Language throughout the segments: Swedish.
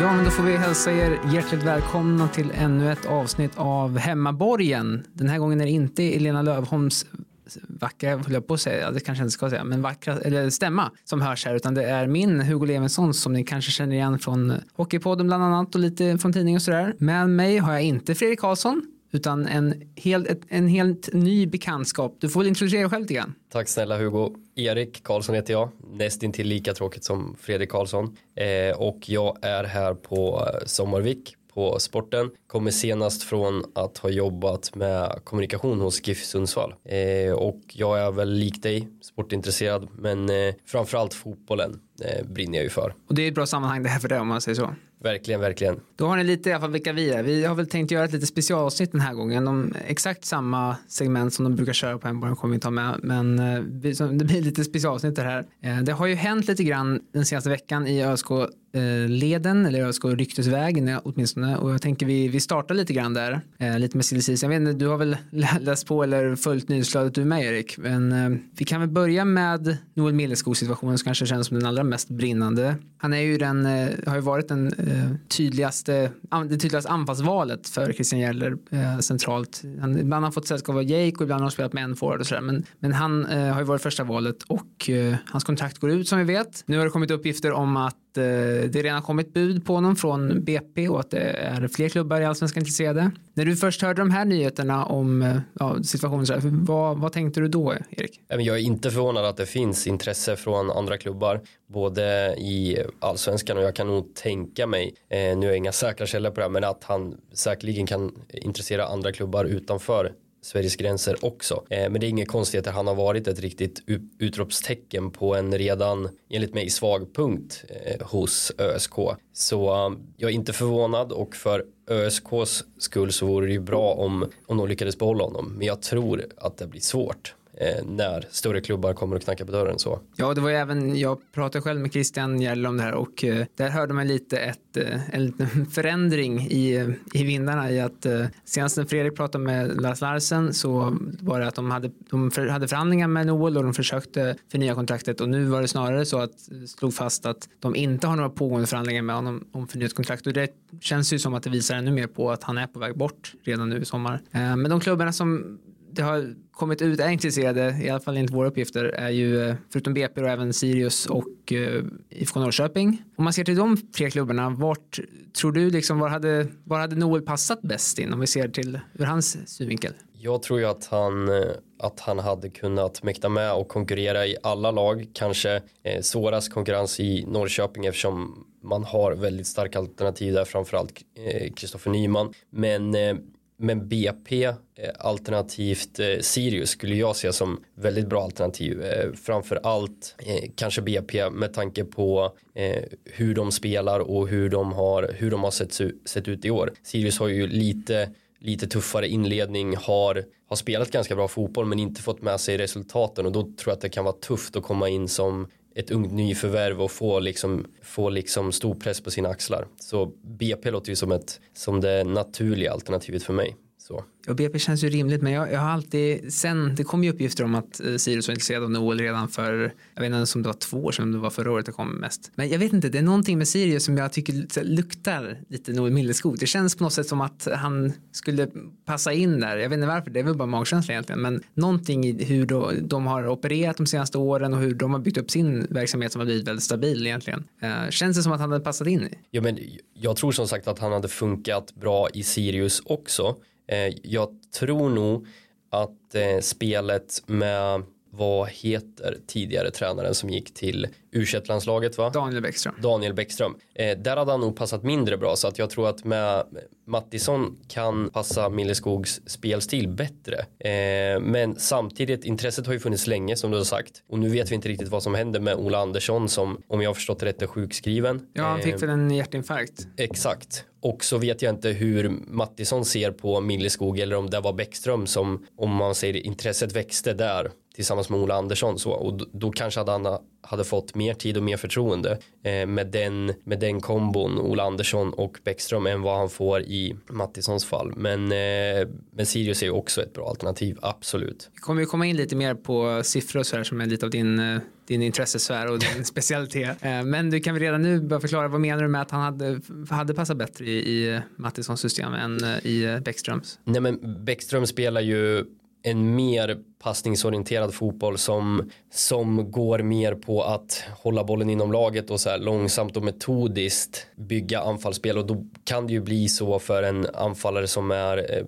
Ja, men då får vi hälsa er hjärtligt välkomna till ännu ett avsnitt av Hemmaborgen. Den här gången är det inte Elena Lövholms vackra, höll jag på att säga, det kanske jag inte ska säga, men vackra, eller stämma som hörs här, utan det är min Hugo Levensson som ni kanske känner igen från Hockeypodden bland annat och lite från tidning och sådär. Med mig har jag inte Fredrik Karlsson, utan en, hel, ett, en helt ny bekantskap. Du får väl introducera dig själv lite grann. Tack snälla Hugo. Erik Karlsson heter jag, nästintill lika tråkigt som Fredrik Karlsson. Eh, och jag är här på eh, Sommarvik på sporten. Kommer senast från att ha jobbat med kommunikation hos GIF Sundsvall. Eh, och jag är väl lik dig sportintresserad men eh, framförallt fotbollen eh, brinner jag ju för. Och det är ett bra sammanhang det här för dig om man säger så. Verkligen, verkligen. Då har ni lite i alla fall vilka vi är. Vi har väl tänkt göra ett lite specialavsnitt den här gången. De, exakt samma segment som de brukar köra på Hemborgen kommer vi ta med. Men eh, det blir lite specialavsnitt det här. Eh, det har ju hänt lite grann den senaste veckan i ÖSK Eh, leden eller jag ska ryktesvägen åtminstone och jag tänker vi, vi startar lite grann där eh, lite med silly Jag vet inte, du har väl läst på eller följt nyhetsflödet du med Erik men eh, vi kan väl börja med Noel Milleskog situationen som kanske känns som den allra mest brinnande. Han är ju den, har ju varit den tydligaste, det tydligaste anfallsvalet för Christian Gärler centralt. Han, ibland har han fått sällskap av Jake och ibland har han spelat med en forward och sådär. Men, men han har ju varit första valet och hans kontrakt går ut som vi vet. Nu har det kommit uppgifter om att eh, det redan kommit bud på honom från BP och att det är fler klubbar i allsvenskan intresserade. När du först hörde de här nyheterna om eh, ja, situationen, vad, vad tänkte du då Erik? Jag är inte förvånad att det finns intresse från andra klubbar både i allsvenskan och jag kan nog tänka mig, eh, nu är jag inga säkra källor på det här, men att han säkerligen kan intressera andra klubbar utanför Sveriges gränser också. Eh, men det är inget konstigheter. han har varit ett riktigt utropstecken på en redan enligt mig svag punkt eh, hos ÖSK. Så um, jag är inte förvånad och för ÖSKs skull så vore det ju bra om, om de lyckades behålla honom. Men jag tror att det blir svårt eh, när större klubbar kommer och knackar på dörren så. Ja, det var ju även, jag pratade själv med Christian Gäll om det här och eh, där hörde man lite ett, eh, en liten förändring i, i vindarna i att eh, senast när Fredrik pratade med Lars Larsen så var det att de hade, de för, hade förhandlingar med Noel och de försökte förnya kontraktet och nu var det snarare så att eh, slog fast att de inte har några pågående förhandlingar med honom om förnyat kontrakt och det känns ju som att det visar ännu mer på att han är på väg bort redan nu i sommar. Eh, men de klubbarna som det har kommit ut är intresserade, i alla fall enligt våra uppgifter, är ju eh, förutom BP och även Sirius och eh, IFK Norrköping. Om man ser till de tre klubbarna, vart tror du liksom, var hade, var hade Noel passat bäst in om vi ser till ur hans synvinkel? Jag tror ju att han, eh, att han hade kunnat mäkta med och konkurrera i alla lag. Kanske eh, svårast konkurrens i Norrköping eftersom man har väldigt starka alternativ där, framförallt Kristoffer eh, Nyman. Men eh, men BP eh, alternativt eh, Sirius skulle jag se som väldigt bra alternativ. Framförallt framför allt kanske BP med tanke på hur de spelar och hur de har, hur de har sett, sett ut i år. Sirius har ju lite lite tuffare inledning, har, har spelat ganska bra fotboll men inte fått med sig resultaten och då tror jag att det kan vara tufft att komma in som ett ungt nyförvärv och få liksom, få liksom stor press på sina axlar. Så BP låter ju som, ett, som det naturliga alternativet för mig. Så. Och BP känns ju rimligt men jag, jag har alltid sen det kom ju uppgifter om att eh, Sirius var intresserad av Noel redan för jag vet inte om det var två år sedan det var förra året det kom mest. Men jag vet inte det är någonting med Sirius som jag tycker luktar lite Noel Milleskog. Det känns på något sätt som att han skulle passa in där. Jag vet inte varför det är väl bara magkänsla egentligen men någonting i hur då, de har opererat de senaste åren och hur de har byggt upp sin verksamhet som har blivit väldigt stabil egentligen. Uh, känns det som att han hade passat in i? Ja men jag tror som sagt att han hade funkat bra i Sirius också. Eh, jag tror nog att eh, spelet med vad heter tidigare tränaren som gick till u landslaget va? Daniel Bäckström. Daniel Bäckström. Eh, där hade han nog passat mindre bra så att jag tror att med Mattisson kan passa Milleskogs spelstil bättre. Eh, men samtidigt, intresset har ju funnits länge som du har sagt. Och nu vet vi inte riktigt vad som händer med Ola Andersson som, om jag har förstått det rätt, är sjukskriven. Ja, han fick eh, väl en hjärtinfarkt. Exakt. Och så vet jag inte hur Mattisson ser på Milleskog eller om det var Bäckström som, om man säger intresset växte där tillsammans med Ola Andersson så och då, då kanske hade han hade fått mer tid och mer förtroende eh, med, den, med den kombon Ola Andersson och Bäckström än vad han får i Mattissons fall. Men, eh, men Sirius är ju också ett bra alternativ, absolut. Vi kommer ju komma in lite mer på siffror och så här som är lite av din eh, din intressesfär och din specialitet. Eh, men du kan väl redan nu bara förklara vad menar du med att han hade, hade passat bättre i, i Mattissons system än eh, i Bäckströms? Nej men Bäckström spelar ju en mer passningsorienterad fotboll som, som går mer på att hålla bollen inom laget och så här långsamt och metodiskt bygga anfallsspel. Och då kan det ju bli så för en anfallare som är eh,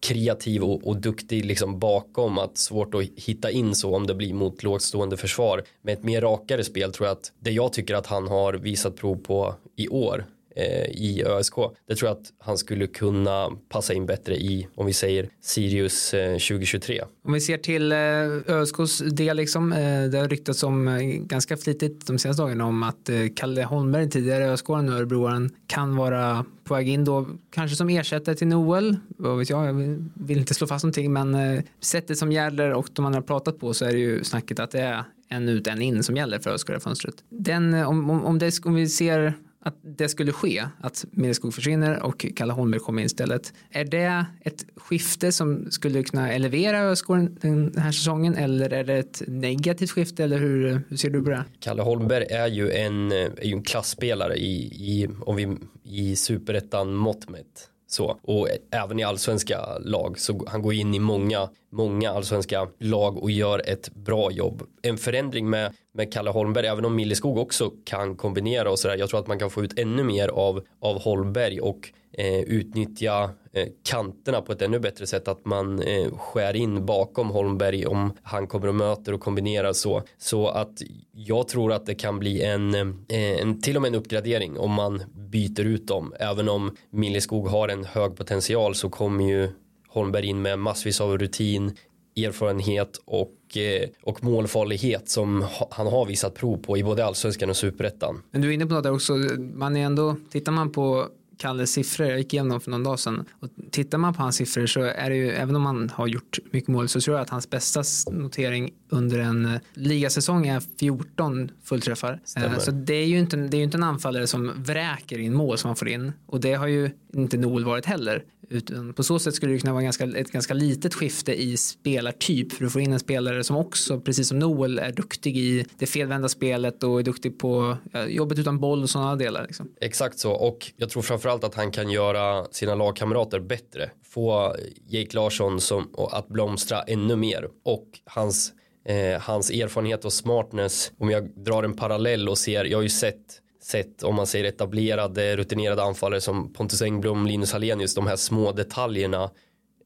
kreativ och, och duktig liksom bakom att svårt att hitta in så om det blir mot lågstående försvar. Med ett mer rakare spel tror jag att det jag tycker att han har visat prov på i år Eh, i ÖSK. Det tror jag att han skulle kunna passa in bättre i, om vi säger Sirius eh, 2023. Om vi ser till eh, ÖSKs del, liksom, eh, det har ryktats om ganska flitigt de senaste dagarna om att Kalle Holmberg, tidigare ÖSK och Örebroaren, kan vara på väg in då, kanske som ersättare till Noel. Vad vet jag, jag vill inte slå fast någonting, men sättet som gäller och de andra har pratat på så är det ju snacket att det är en ut, en in som gäller för ÖSK det fönstret. Den, om, om, om, det, om vi ser att det skulle ske, att Milleskog försvinner och Kalle Holmberg kommer in istället. Är det ett skifte som skulle kunna elevera ÖSK den här säsongen eller är det ett negativt skifte eller hur, hur ser du på det? Kalle Holmberg är ju en, är ju en klassspelare i, i, om vi, i superettan mått mätt. Så, och även i allsvenska lag så han går in i många, många allsvenska lag och gör ett bra jobb. En förändring med, med Kalle Holmberg, även om Milleskog också kan kombinera och sådär. Jag tror att man kan få ut ännu mer av, av Holmberg och eh, utnyttja eh, kanterna på ett ännu bättre sätt. Att man eh, skär in bakom Holmberg om han kommer och möter och kombinerar så. Så att jag tror att det kan bli en, eh, en till och med en uppgradering om man byter ut dem. Även om Milleskog har en hög potential så kommer ju Holmberg in med massvis av rutin, erfarenhet och, eh, och målfarlighet som han har visat prov på i både allsvenskan och superettan. Men du är inne på något där också, man är ändå, tittar man på Kalles siffror, jag gick igenom för någon dag sedan. Och tittar man på hans siffror så är det ju, även om han har gjort mycket mål så tror jag att hans bästa notering under en eh, ligasäsong är 14 fullträffar. Eh, Stämmer. Så det är ju inte, det är inte en anfallare som vräker in mål som han får in. Och det har ju inte Noel varit heller. Utan på så sätt skulle det kunna vara ganska, ett ganska litet skifte i spelartyp för att få in en spelare som också, precis som Noel, är duktig i det felvända spelet och är duktig på jobbet utan boll och sådana delar. Liksom. Exakt så och jag tror framförallt att han kan göra sina lagkamrater bättre. Få Jake Larsson som, att blomstra ännu mer och hans, eh, hans erfarenhet och smartness. Om jag drar en parallell och ser, jag har ju sett sett om man säger etablerade rutinerade anfallare som Pontus Engblom, Linus Hallenius, de här små detaljerna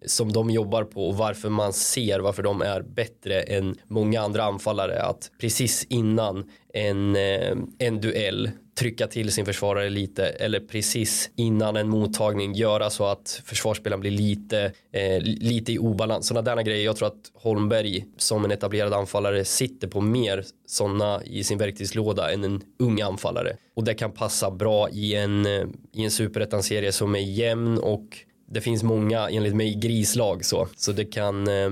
som de jobbar på och varför man ser varför de är bättre än många andra anfallare att precis innan en, eh, en duell trycka till sin försvarare lite eller precis innan en mottagning göra så att försvarsspelaren blir lite, eh, lite i obalans. Sådana där grejer. Jag tror att Holmberg som en etablerad anfallare sitter på mer sådana i sin verktygslåda än en ung anfallare. Och det kan passa bra i en, eh, i en superettan-serie som är jämn och det finns många, enligt mig, grislag så. Så det kan, eh,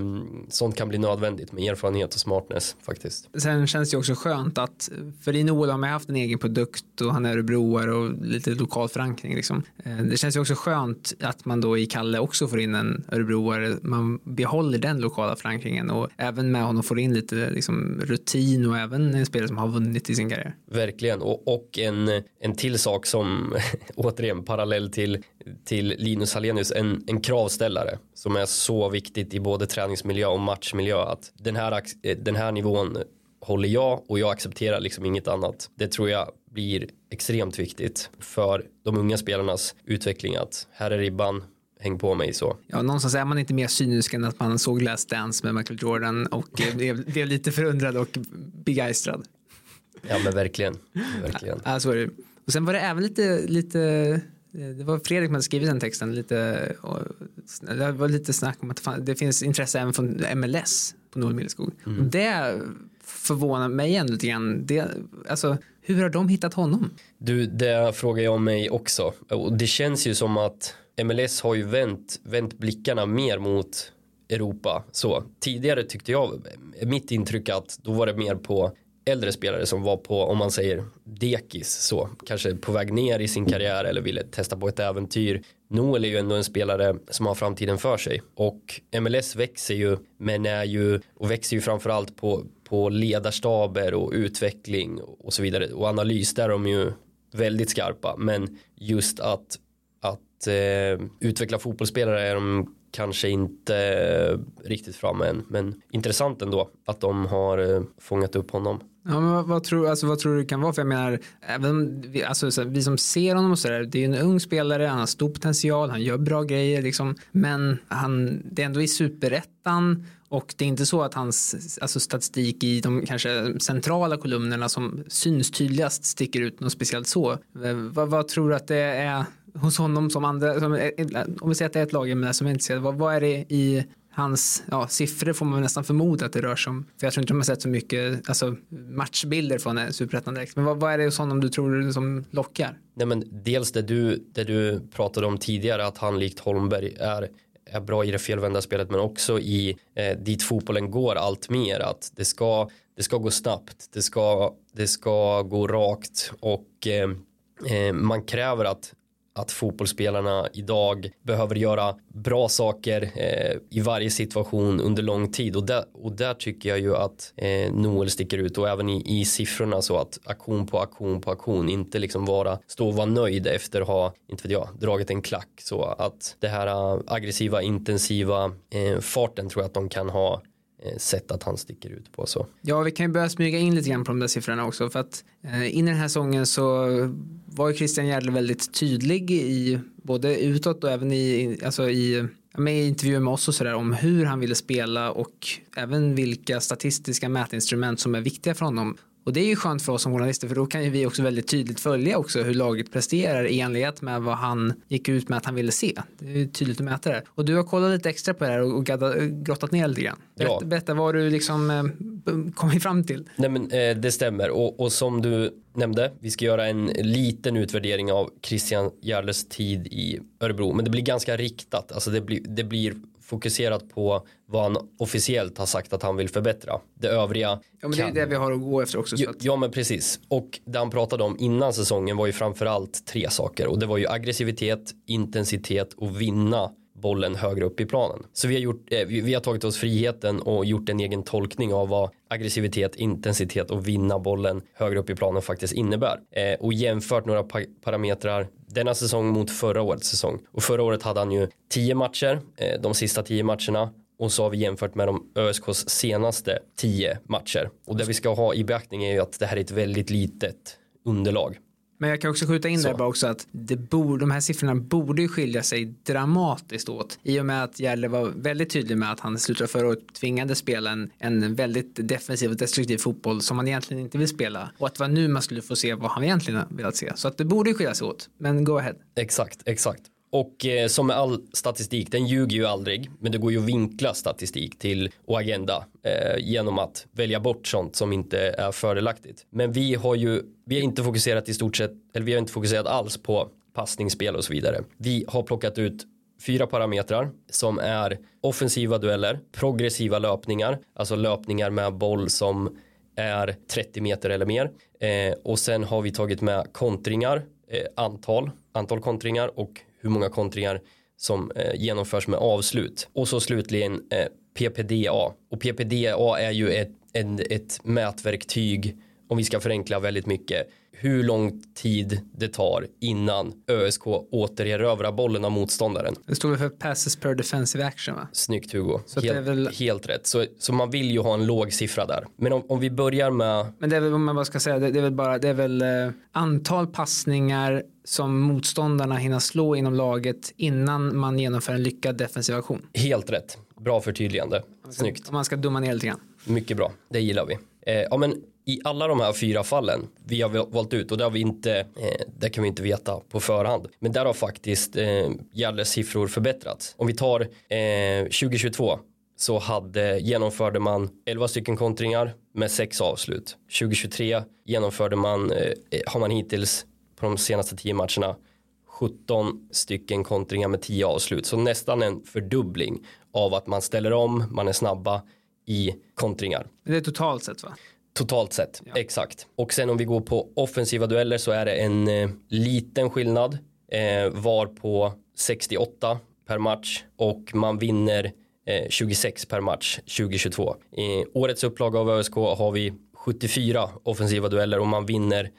sånt kan bli nödvändigt med erfarenhet och smartness faktiskt. Sen känns det också skönt att, för i Noel har man haft en egen produkt och han är örebroare och lite lokal förankring liksom. Eh, det känns ju också skönt att man då i Kalle också får in en örebroare. Man behåller den lokala förankringen och även med honom får in lite liksom, rutin och även en spelare som har vunnit i sin karriär. Verkligen och, och en, en till sak som återigen parallell till, till Linus Hallenius en, en kravställare som är så viktigt i både träningsmiljö och matchmiljö att den här, den här nivån håller jag och jag accepterar liksom inget annat. Det tror jag blir extremt viktigt för de unga spelarnas utveckling att här är ribban, häng på mig så. Ja, någonstans är man inte mer cynisk än att man såg Last Dance med Michael Jordan och eh, blev, blev lite förundrad och begeistrad. Ja men verkligen. verkligen. Ja, så är det. Och sen var det även lite, lite eh, det var Fredrik som hade skrivit den texten. Lite, det var lite snack om att det finns intresse även från MLS på Nordmilleskog. Mm. Det förvånar mig ändå lite grann. Det, alltså, hur har de hittat honom? Du, det frågar jag mig också. Och det känns ju som att MLS har ju vänt, vänt blickarna mer mot Europa. Så tidigare tyckte jag, mitt intryck att då var det mer på äldre spelare som var på, om man säger dekis så, kanske på väg ner i sin karriär eller ville testa på ett äventyr. Noel är ju ändå en spelare som har framtiden för sig och MLS växer ju men är ju och växer ju framförallt på, på ledarstaber och utveckling och så vidare och analys där är de ju väldigt skarpa men just att att eh, utveckla fotbollsspelare är de kanske inte eh, riktigt framme än men intressant ändå att de har eh, fångat upp honom. Ja, men vad, vad, tror, alltså, vad tror du det kan vara? För jag menar, även vi, alltså, så, vi som ser honom och sådär, det är ju en ung spelare, han har stor potential, han gör bra grejer liksom, men han, det är ändå i superettan och det är inte så att hans alltså, statistik i de kanske centrala kolumnerna som syns tydligast sticker ut något speciellt så. Eh, vad, vad tror du att det är hos honom som andra, som, eh, om vi säger att det är ett lag som är intresserade, vad, vad är det i hans ja, siffror får man nästan förmoda att det rör sig om. För jag tror inte de har sett så mycket alltså, matchbilder från Superettan direkt. Men vad, vad, är det hos honom du tror som lockar? Nej, men dels det du, det du pratade om tidigare att han likt Holmberg är är bra i det felvända spelet men också i eh, dit fotbollen går allt mer att det ska, det ska gå snabbt det ska, det ska gå rakt och eh, eh man kräver att att fotbollsspelarna idag behöver göra bra saker eh, i varje situation under lång tid. Och där, och där tycker jag ju att eh, Noel sticker ut. Och även i, i siffrorna så att aktion på aktion på aktion inte liksom vara stå och vara nöjd efter att ha inte vet jag dragit en klack. Så att det här eh, aggressiva intensiva eh, farten tror jag att de kan ha Eh, sätt att han sticker ut på. Så. Ja, vi kan ju börja smyga in lite grann på de där siffrorna också. För att eh, in i den här säsongen så var ju Christian Gärle väldigt tydlig i både utåt och även i, alltså i med intervjuer med oss och sådär om hur han ville spela och även vilka statistiska mätinstrument som är viktiga för honom. Och det är ju skönt för oss som journalister för då kan ju vi också väldigt tydligt följa också hur laget presterar i enlighet med vad han gick ut med att han ville se. Det är tydligt att mäta det. Och du har kollat lite extra på det här och grottat ner lite grann. Berätta, ja. berätta vad du liksom eh, kommit fram till. Nej men eh, det stämmer och, och som du nämnde, vi ska göra en liten utvärdering av Christian Järles tid i Örebro. Men det blir ganska riktat, alltså det blir, det blir fokuserat på vad han officiellt har sagt att han vill förbättra. Det övriga. Ja men det är det vi har att gå efter också. Ja, ja men precis. Och det han pratade om innan säsongen var ju framförallt tre saker och det var ju aggressivitet, intensitet och vinna bollen högre upp i planen. Så vi har, gjort, eh, vi, har tagit oss friheten och gjort en egen tolkning av vad aggressivitet, intensitet och vinna bollen högre upp i planen faktiskt innebär. Eh, och jämfört några pa parametrar denna säsong mot förra årets säsong. Och förra året hade han ju tio matcher, eh, de sista tio matcherna och så har vi jämfört med de ÖSKs senaste tio matcher. Och det vi ska ha i beaktning är ju att det här är ett väldigt litet underlag. Men jag kan också skjuta in så. där bara också att det borde, de här siffrorna borde skilja sig dramatiskt åt i och med att Järle var väldigt tydlig med att han i slutet av förra året tvingade spela en, en väldigt defensiv och destruktiv fotboll som han egentligen inte vill spela och att det var nu man skulle få se vad han egentligen velat se. Så att det borde skilja sig åt. Men go ahead. Exakt, exakt. Och eh, som med all statistik, den ljuger ju aldrig, men det går ju att vinkla statistik till och agenda eh, genom att välja bort sånt som inte är fördelaktigt. Men vi har ju, vi har inte fokuserat i stort sett, eller vi har inte fokuserat alls på passningsspel och så vidare. Vi har plockat ut fyra parametrar som är offensiva dueller, progressiva löpningar, alltså löpningar med boll som är 30 meter eller mer. Eh, och sen har vi tagit med kontringar, eh, antal, antal kontringar och hur många kontringar som eh, genomförs med avslut. Och så slutligen eh, PPDA. Och PPDA är ju ett, ett, ett mätverktyg om vi ska förenkla väldigt mycket, hur lång tid det tar innan ÖSK återerövrar bollen av motståndaren. Det står för passes per defensive action va? Snyggt Hugo, Så helt, är väl- helt rätt. Så, så man vill ju ha en låg siffra där. Men om, om vi börjar med Men det är väl om man bara ska säga, det, det är väl bara, det är väl eh, antal passningar som motståndarna hinner slå inom laget innan man genomför en lyckad defensiv aktion. helt rätt, bra förtydligande, snyggt. Om man ska dumma ner lite grann. Mycket bra, det gillar vi. Eh, ja, men i alla de här fyra fallen vi har valt ut och det har vi inte, eh, det kan vi inte veta på förhand. Men där har faktiskt eh, Gärdes siffror förbättrats. Om vi tar eh, 2022 så hade, genomförde man 11 stycken kontringar med 6 avslut. 2023 genomförde man, eh, eh, har man hittills på de senaste 10 matcherna 17 stycken kontringar med 10 avslut. Så nästan en fördubbling av att man ställer om, man är snabba i kontringar. Det är totalt sett va? Totalt sett, exakt. Och sen om vi går på offensiva dueller så är det en eh, liten skillnad. Eh, var på 68 per match och man vinner eh, 26 per match 2022. I årets upplaga av ÖSK har vi 74 offensiva dueller och man vinner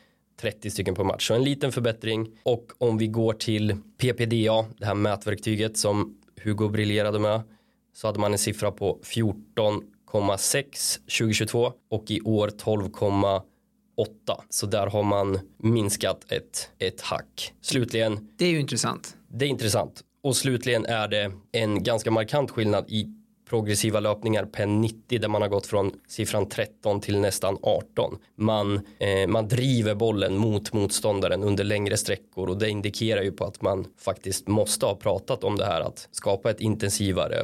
30 stycken per match. Så en liten förbättring. Och om vi går till PPDA, det här mätverktyget som Hugo briljerade med, så hade man en siffra på 14,6 2022 och i år 12,8. Så där har man minskat ett, ett hack. Slutligen, Det är ju intressant. det är intressant. Och slutligen är det en ganska markant skillnad i progressiva löpningar per 90 där man har gått från siffran 13 till nästan 18. Man, eh, man driver bollen mot motståndaren under längre sträckor och det indikerar ju på att man faktiskt måste ha pratat om det här att skapa ett intensivare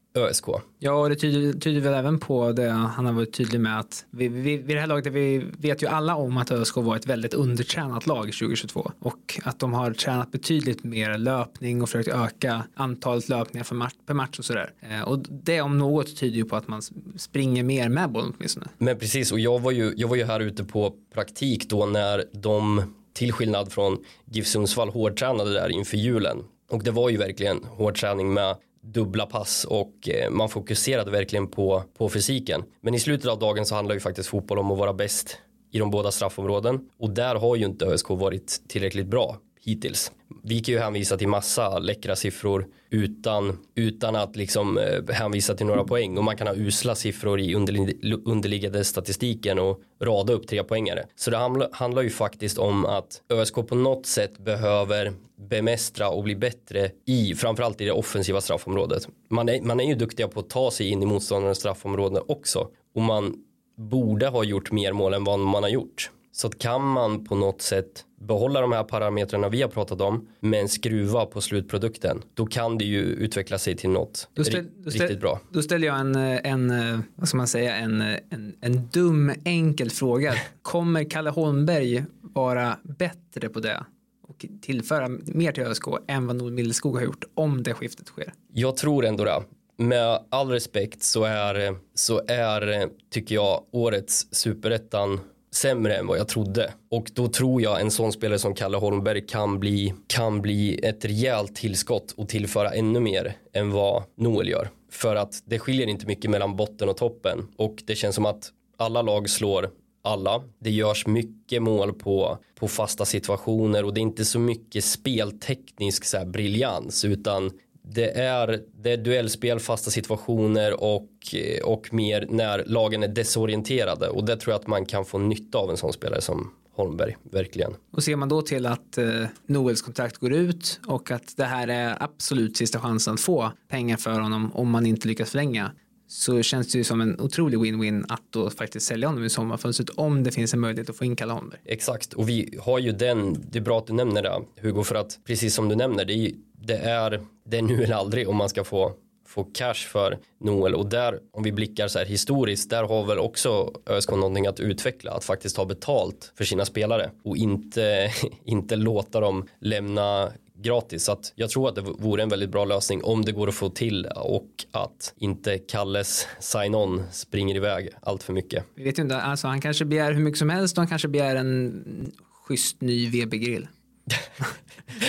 ÖSK. Ja, och det tyder, tyder väl även på det han har varit tydlig med att vi, vi, vid det här laget, vi vet ju alla om att ÖSK var ett väldigt undertränat lag 2022 och att de har tränat betydligt mer löpning och försökt öka antalet löpningar för match, per match och sådär. Eh, och det om något tyder ju på att man springer mer med bollen åtminstone. Men precis, och jag var ju, jag var ju här ute på praktik då när de, till skillnad från GIF Sundsvall, hårdtränade där inför julen. Och det var ju verkligen hårdträning med dubbla pass och eh, man fokuserade verkligen på, på fysiken. Men i slutet av dagen så handlar ju faktiskt fotboll om att vara bäst i de båda straffområden och där har ju inte ÖSK varit tillräckligt bra hittills. Vi kan ju hänvisa till massa läckra siffror utan, utan att liksom eh, hänvisa till några poäng och man kan ha usla siffror i underliggande statistiken och rada upp tre poängare. Så det handlar ju faktiskt om att ÖSK på något sätt behöver bemästra och bli bättre i framförallt i det offensiva straffområdet. Man är, man är ju duktiga på att ta sig in i motståndarens straffområde också och man borde ha gjort mer mål än vad man har gjort. Så att kan man på något sätt behålla de här parametrarna vi har pratat om men skruva på slutprodukten då kan det ju utveckla sig till något ställ- ri- då ställ- riktigt bra. Då ställer jag en, en vad ska man säga, en, en, en dum enkel fråga. Kommer Kalle Holmberg vara bättre på det och tillföra mer till ÖSK än vad Nord Milleskog har gjort om det skiftet sker? Jag tror ändå det. Med all respekt så är, så är tycker jag årets superettan sämre än vad jag trodde. Och då tror jag en sån spelare som Kalle Holmberg kan bli, kan bli ett rejält tillskott och tillföra ännu mer än vad Noel gör. För att det skiljer inte mycket mellan botten och toppen och det känns som att alla lag slår alla. Det görs mycket mål på, på fasta situationer och det är inte så mycket spelteknisk så här briljans utan det är, det är duellspel, fasta situationer och, och mer när lagen är desorienterade och det tror jag att man kan få nytta av en sån spelare som Holmberg, verkligen. Och ser man då till att eh, Noels kontrakt går ut och att det här är absolut sista chansen att få pengar för honom om man inte lyckas förlänga så känns det ju som en otrolig win-win att då faktiskt sälja honom i sommarfönstret om det finns en möjlighet att få in Kalle Holmberg. Exakt, och vi har ju den, det är bra att du nämner det Hugo, för att precis som du nämner, det är, det är, det är nu eller aldrig om man ska få få cash för Noel och där om vi blickar så här historiskt där har väl också ÖSK någonting att utveckla att faktiskt ta betalt för sina spelare och inte, inte låta dem lämna gratis. Så att jag tror att det vore en väldigt bra lösning om det går att få till och att inte Kalles sign-on springer iväg allt för mycket. Vi vet ju inte, alltså han kanske begär hur mycket som helst och han kanske begär en schysst ny VB-grill.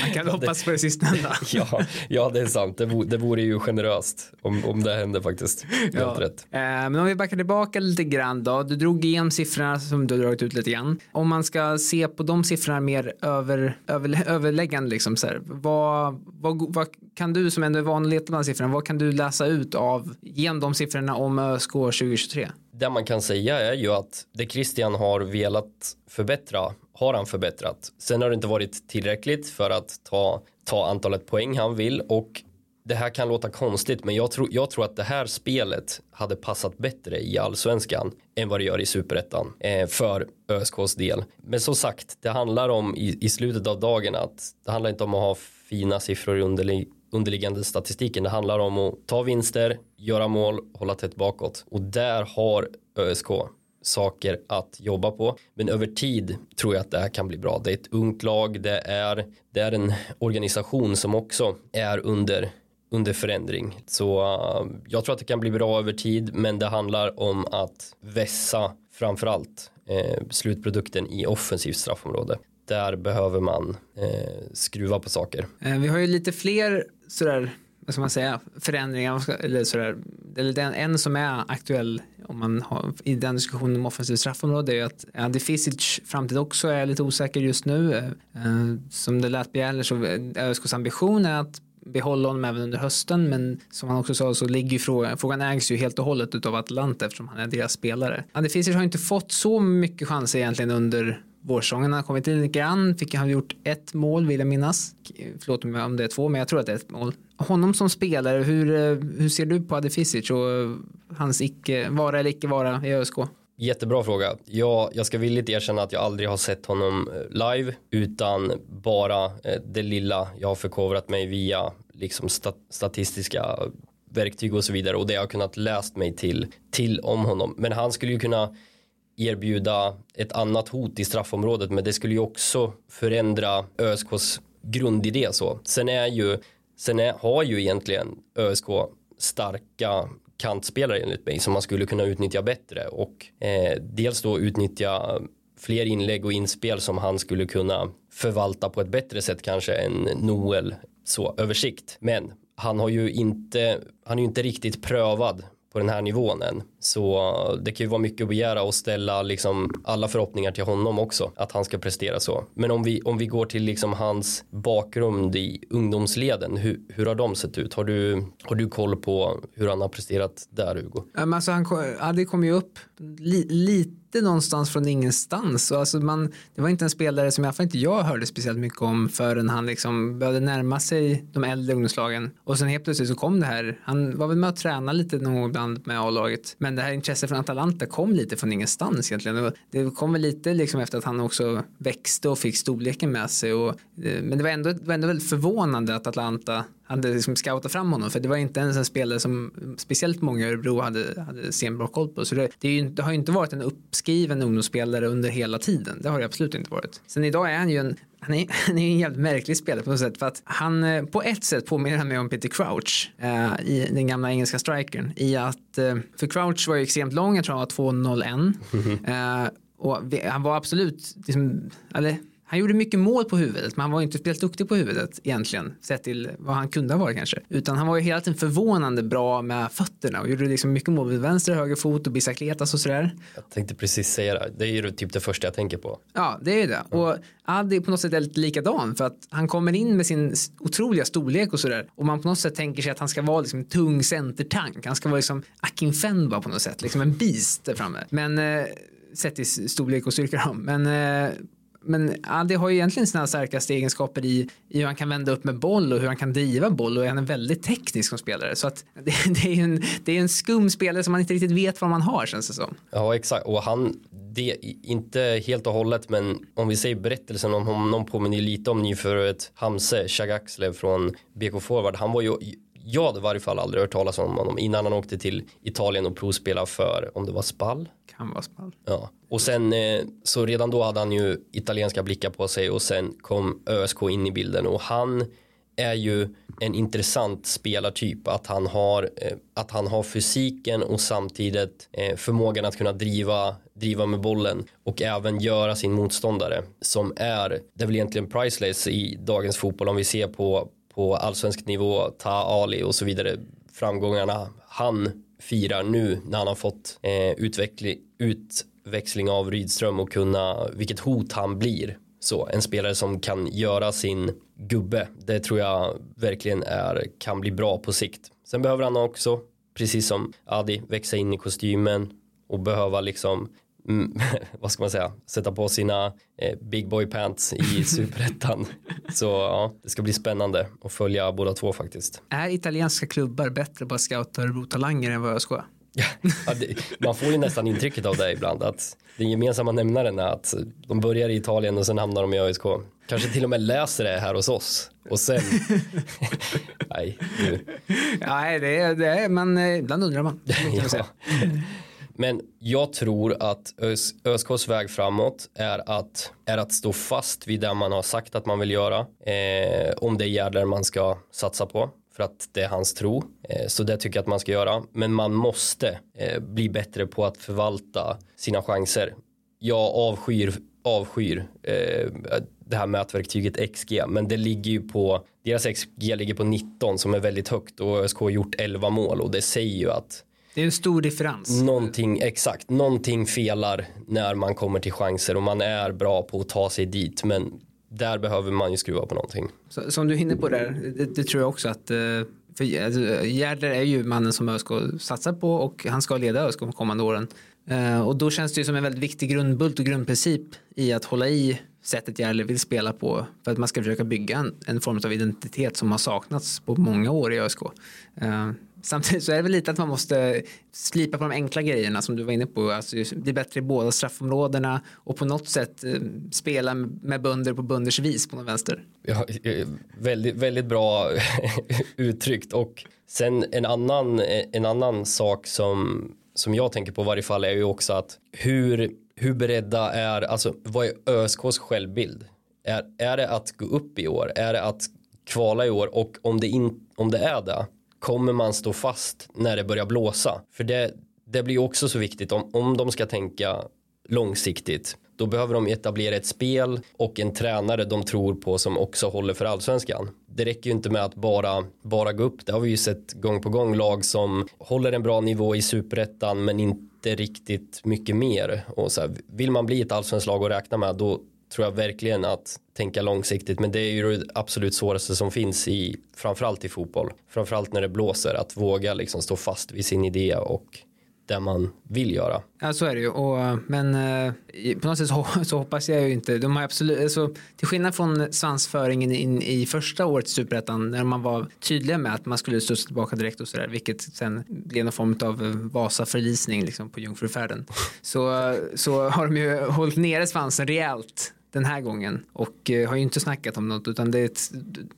Man kan hoppas på det sistnämnda. ja, ja, det är sant. Det, vore, det vore ju generöst om, om det hände faktiskt. Ja. Rätt. Eh, men om vi backar tillbaka lite grann då. Du drog igenom siffrorna som du har dragit ut lite grann. Om man ska se på de siffrorna mer över, över, överläggande, liksom så här, vad, vad, vad kan du som ändå är van att leta bland siffrorna, vad kan du läsa ut av genom de siffrorna om ÖSK 2023? Det man kan säga är ju att det Christian har velat förbättra har han förbättrat. Sen har det inte varit tillräckligt för att ta, ta antalet poäng han vill och det här kan låta konstigt men jag tror, jag tror att det här spelet hade passat bättre i allsvenskan än vad det gör i superettan eh, för ÖSKs del. Men som sagt, det handlar om i, i slutet av dagen att det handlar inte om att ha fina siffror i underlig, underliggande statistiken. Det handlar om att ta vinster, göra mål, hålla tätt bakåt och där har ÖSK saker att jobba på. Men över tid tror jag att det här kan bli bra. Det är ett ungt lag, det är, det är en organisation som också är under under förändring. Så uh, jag tror att det kan bli bra över tid men det handlar om att vässa framförallt eh, slutprodukten i offensivt straffområde. Där behöver man eh, skruva på saker. Eh, vi har ju lite fler sådär vad ska man säga, förändringar, eller sådär, eller den, en som är aktuell om man har, i den diskussionen om offensivt straffområde är att ja, Defisic framtid också är lite osäker just nu. Eh, som det lät begärligt så eh, ÖSKs ambition är att behålla honom även under hösten men som han också sa så ligger ju frågan, frågan ägs ju helt och hållet utav Atlanta eftersom han är deras spelare. Adefisic har inte fått så mycket chanser egentligen under Vårsången har kommit in lite grann, fick han gjort ett mål vill jag minnas. Förlåt mig om det är två, men jag tror att det är ett mål. Honom som spelare, hur, eh, hur ser du på Adefisic och eh, hans icke, vara eller icke vara i ÖSK? Jättebra fråga. Jag, jag ska villigt erkänna att jag aldrig har sett honom eh, live utan bara det lilla jag har förkovrat mig via liksom stat statistiska verktyg och så vidare och det jag har kunnat läst mig till, till om honom. Men han skulle ju kunna erbjuda ett annat hot i straffområdet men det skulle ju också förändra ÖSKs grundidé så. Sen är ju, sen är, har ju egentligen ÖSK starka kantspelare enligt mig som man skulle kunna utnyttja bättre och eh, dels då utnyttja fler inlägg och inspel som han skulle kunna förvalta på ett bättre sätt kanske än Noel så översikt. Men han har ju inte, han är ju inte riktigt prövad på den här nivån än. Så det kan ju vara mycket att begära och ställa liksom alla förhoppningar till honom också att han ska prestera så. Men om vi, om vi går till liksom hans bakgrund i ungdomsleden, hur, hur har de sett ut? Har du, har du koll på hur han har presterat där Hugo? Alltså han, ja, det kom ju upp li, lite lite någonstans från ingenstans. och alltså man, det var inte en spelare som i alla fall inte jag hörde speciellt mycket om förrän han liksom började närma sig de äldre ungdomslagen. Och sen helt plötsligt så kom det här. Han var väl med och tränade lite någon gång ibland med A-laget. Men det här intresset från Atalanta kom lite från ingenstans egentligen. Det kom väl lite liksom efter att han också växte och fick storleken med sig. Och, eh, men det var ändå, det var ändå väldigt förvånande att Atalanta hade liksom scoutat fram honom för det var inte ens en spelare som speciellt många i Örebro hade, hade senbra koll på. Så det, det, ju, det, har ju inte varit en uppskriven ungdomsspelare under hela tiden. Det har det absolut inte varit. Sen idag är han ju en han är, han är en jävligt märklig spelare på något sätt för att han eh, på ett sätt påminner han mig om Peter Crouch eh, i den gamla engelska strikern i att eh, för Crouch var ju extremt lång, jag tror han var 201 mm -hmm. eh, och han var absolut liksom, eller, han gjorde mycket mål på huvudet, men han var inte speciellt duktig på huvudet egentligen, sett till vad han kunde ha varit kanske. Utan han var ju hela tiden förvånande bra med fötterna och gjorde liksom mycket mål med vänster och höger fot och bicicletas och sådär. Jag tänkte precis säga det, det är ju typ det första jag tänker på. Ja, det är det. Mm. Och Adi på något sätt är lite likadan för att han kommer in med sin otroliga storlek och sådär och man på något sätt tänker sig att han ska vara liksom en tung centertank. Han ska vara liksom Akin Fenba på något sätt, liksom en beast där framme. Men eh, sett i storlek och styrka Men eh, men Adi har ju egentligen sina starkaste egenskaper i, i hur han kan vända upp med boll och hur han kan driva boll och han är väldigt teknisk som spelare. Så att det, det är en, det är en skum spelare som man inte riktigt vet vad man har känns det som. Ja exakt och han, det, inte helt och hållet men om vi säger berättelsen om honom påminner lite om nyförvärvet Hamse Shagaxlev från BK Forward. Han var ju jag hade i varje fall aldrig hört talas om honom innan han åkte till Italien och provspelade för om det var Spall. Kan vara Spall. Ja. Och sen eh, så redan då hade han ju italienska blickar på sig och sen kom ÖSK in i bilden och han är ju en intressant spelartyp att han har eh, att han har fysiken och samtidigt eh, förmågan att kunna driva driva med bollen och även göra sin motståndare som är det är väl egentligen priceless i dagens fotboll om vi ser på på allsvensk nivå, Ta Ali och så vidare framgångarna han firar nu när han har fått eh, utveckling, utväxling av Rydström och kunna vilket hot han blir. Så en spelare som kan göra sin gubbe, det tror jag verkligen är, kan bli bra på sikt. Sen behöver han också, precis som Adi, växa in i kostymen och behöva liksom Mm, vad ska man säga, sätta på sina eh, big boy pants i superettan. Så ja, det ska bli spännande att följa båda två faktiskt. Är italienska klubbar bättre på att scouta Örebro-talanger än vad ÖSK är? Ja, det, man får ju nästan intrycket av det ibland att den gemensamma nämnaren är att de börjar i Italien och sen hamnar de i ÖSK. Kanske till och med läser det här hos oss och sen nej. Nu. Nej, det är, det är men eh, ibland undrar man. ja. Men jag tror att ÖS, ÖSKs väg framåt är att, är att stå fast vid det man har sagt att man vill göra. Eh, om det är Gärder man ska satsa på för att det är hans tro. Eh, så det tycker jag att man ska göra. Men man måste eh, bli bättre på att förvalta sina chanser. Jag avskyr, avskyr eh, det här mätverktyget XG men det ligger ju på deras XG ligger på 19 som är väldigt högt och ÖSK har gjort 11 mål och det säger ju att det är en stor differens. Någonting, exakt, någonting felar när man kommer till chanser och man är bra på att ta sig dit men där behöver man ju skruva på någonting. Så, som du är inne på där, det, det tror jag också att eh, för alltså, Gärder är ju mannen som ÖSK satsar på och han ska leda ÖSK de kommande åren. Eh, och då känns det ju som en väldigt viktig grundbult och grundprincip i att hålla i sättet Järle vill spela på för att man ska försöka bygga en, en form av identitet som har saknats på många år i ÖSK. Samtidigt så är det väl lite att man måste slipa på de enkla grejerna som du var inne på, alltså bli bättre i båda straffområdena och på något sätt eh, spela med bönder på bönders vis på något vänster. Ja, eh, väldigt, väldigt bra uttryckt och sen en annan, eh, en annan sak som som jag tänker på i varje fall är ju också att hur hur beredda är, alltså vad är ÖSKs självbild? Är, är det att gå upp i år? Är det att kvala i år? Och om det, in, om det är det, kommer man stå fast när det börjar blåsa? För det, det blir också så viktigt om, om de ska tänka långsiktigt. Då behöver de etablera ett spel och en tränare de tror på som också håller för allsvenskan. Det räcker ju inte med att bara, bara gå upp. Det har vi ju sett gång på gång lag som håller en bra nivå i superettan men inte riktigt mycket mer. Och så här, vill man bli ett allsvenskt lag och räkna med då tror jag verkligen att tänka långsiktigt. Men det är ju det absolut svåraste som finns i framförallt i fotboll. Framförallt när det blåser att våga liksom stå fast vid sin idé och det man vill göra. Ja så är det ju och, men eh, på något sätt så, så, hoppas jag ju inte. De har absolut, alltså, till skillnad från svansföringen in i första året i Superettan när man var tydliga med att man skulle studsa tillbaka direkt och sådär vilket sen blev någon form av Vasa-förlisning liksom, på Jungfrufärden. Så, så har de ju hållit nere svansen rejält den här gången. Och eh, har ju inte snackat om något utan det,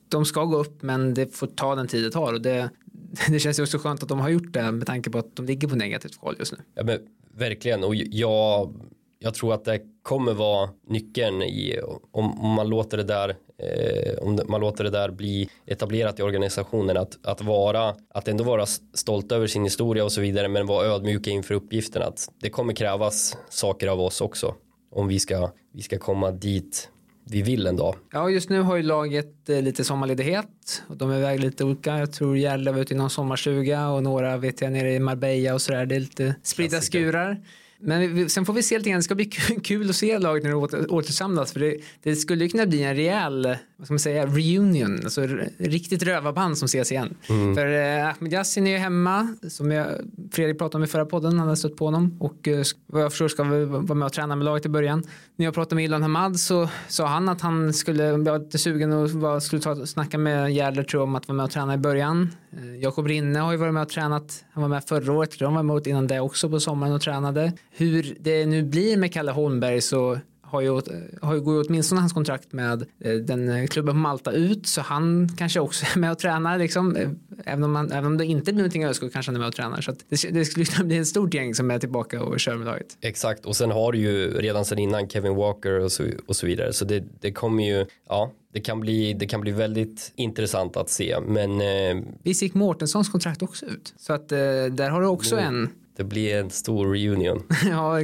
de ska gå upp men det får ta den tid det tar. Och det, det känns ju också skönt att de har gjort det med tanke på att de ligger på negativt kval just nu. Ja, men verkligen. Och jag, jag tror att det kommer vara nyckeln i om, om man låter det där eh, om man låter det där bli etablerat i organisationen att, att vara att ändå vara stolt över sin historia och så vidare men vara ödmjuka inför uppgiften att det kommer krävas saker av oss också om vi ska, vi ska komma dit vi vill en dag. Ja, just nu har ju laget eh, lite sommarledighet och de är iväg lite olika. Jag tror Gärdle var ute i någon sommarstuga och några vet jag nere i Marbella och sådär. Det är lite spridda skurar. Men sen får vi se lite grann, det ska bli kul att se laget när det åter, återsamlas för det, det skulle ju kunna bli en rejäl vad ska man säga, reunion, alltså riktigt rövarband som ses igen. För eh, Ahmed Yassin är ju hemma, som jag, Fredrik pratade om i förra podden, han hade stött på honom och eh, vad jag förstår ska vi vara med och träna med laget i början. När jag pratade med Ilan Hamad så sa han att han skulle vara lite sugen och var, skulle ta, snacka med Järdler tror jag om att vara med och träna i början. Eh, Jakob Rinne har ju varit med och tränat, han var med förra året, de var med innan det också på sommaren och tränade. Hur det nu blir med Kalle Holmberg så har ju, har ju går åtminstone hans kontrakt med eh, den eh, klubben på Malta ut så han kanske också är med och tränar liksom. Eh, Även om, han, även om det inte blir någonting i ÖSK kanske han är med och tränar. Så det, det skulle kunna bli ett stort gäng som är tillbaka och kör med laget. Exakt, och sen har du ju redan sedan innan Kevin Walker och så, och så vidare. Så det, det kommer ju, ja, det kan, bli, det kan bli väldigt intressant att se. Men eh, Visst gick Mårtenssons kontrakt också ut? Så att eh, där har du också en. Det blir en stor reunion. ja,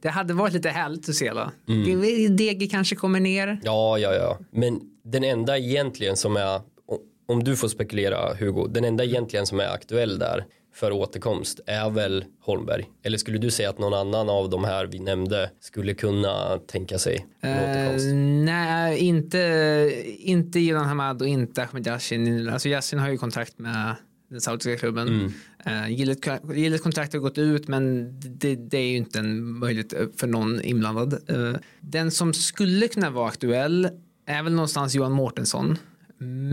det, hade varit lite härligt att se då. Mm. DG kanske kommer ner. Ja, ja, ja. Men den enda egentligen som är, om du får spekulera Hugo, den enda egentligen som är aktuell där för återkomst är väl Holmberg? Eller skulle du säga att någon annan av de här vi nämnde skulle kunna tänka sig en Eh, återkomst? nej, inte, inte Ilan Hamad och inte Ahmed Yassin. Alltså Yassin har ju kontrakt med den saudiska klubben. Mm. Uh, Gilles kontrakt har gått ut men det, det är ju inte en möjlighet för någon inblandad. Eh, den som skulle kunna vara aktuell är väl någonstans Johan Mårtensson.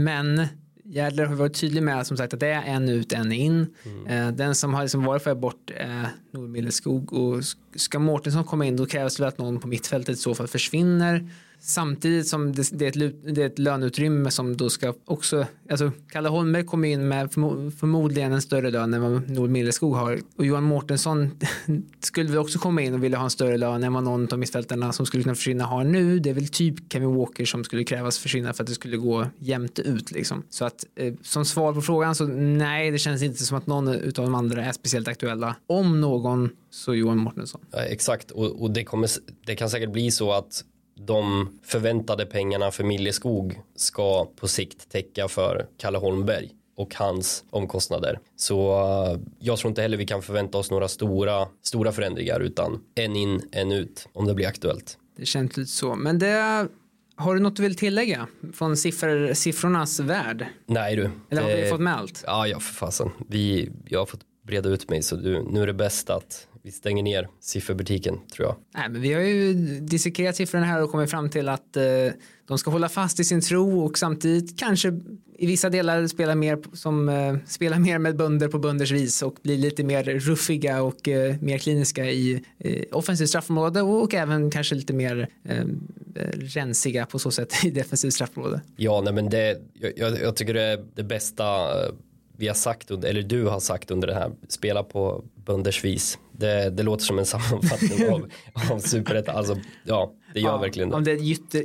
Men Järdler har varit tydlig med som sagt att det är en ut, en in. Eh, Den som har liksom varit för bort är Nour Milleskog och sk- ska Mårtensson komma in då krävs det att någon på mittfältet i så fall försvinner. Samtidigt som det, det, är ett, det är ett löneutrymme som då ska också, alltså Kalle Holmberg kommer in med förmo, förmodligen en större lön än vad Nord Milleskog har och Johan Mårtensson skulle väl också komma in och vilja ha en större lön än vad någon av mittfältarna som skulle kunna försvinna har nu. Det är väl typ Kevin Walker som skulle krävas försvinna för att det skulle gå jämnt ut liksom. Så att eh, som svar på frågan så nej, det känns inte som att någon av de andra är speciellt aktuella. Om någon så Johan Mårtensson. Ja, exakt, och, och det, kommer, det kan säkert bli så att de förväntade pengarna för Milleskog ska på sikt täcka för Kalle Holmberg och hans omkostnader. Så eh, jag tror inte heller vi kan förvänta oss några stora, stora förändringar utan en in, en ut om det blir aktuellt. Det känns lite så. Men det, har du något du vill tillägga från siffror, siffrornas värld? Nej du. Eller har vi det- fått med allt? Ja, ja för fasen. Vi, jag har fått breda ut mig så du, nu är det bäst att vi stänger ner sifferbutiken tror jag. Nej, men vi har ju dissekerat siffrorna här och kommit fram till att eh, de ska hålla fast i sin tro och samtidigt kanske i vissa delar spela mer som eh, spela mer med bönder på bönders vis och bli lite mer ruffiga och eh, mer kliniska i eh, offensivt straffområde och, även kanske lite mer eh, eh, rensiga på så sätt i defensivt straffområde. Ja, nej men det, jag, jag, tycker det är det bästa eh, vi har sagt, eller du har sagt under det här, spela på bönders vis. Det, det låter som en sammanfattning av, av superettan. Alltså, ja, det gör verkligen det. Av, det gytte,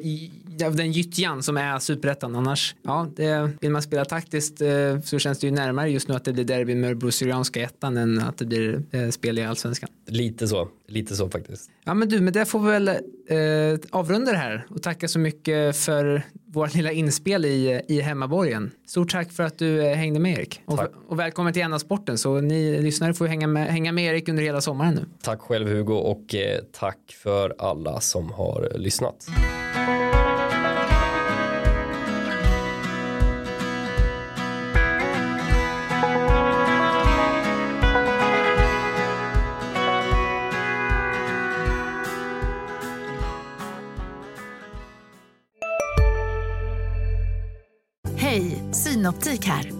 av den gyttjan som är superettan annars. Ja, det, vill man spela taktiskt eh, så känns det ju närmare just nu att det blir derby med Örebro Syrianska ettan än att det blir eh, spel i allsvenskan. Lite så, lite så faktiskt. Ja men du, med det får vi väl eh, avrunda det här och tacka så mycket för vårt lilla inspel i, i hemmaborgen. Stort tack för att du eh, hängde med Erik. Och, och välkommen till Sporten så ni lyssnare får hänga med, hänga med Erik under hela sommaren nu. Tack själv Hugo och eh, tack för alla som har eh, lyssnat. Hej, Synoptik här.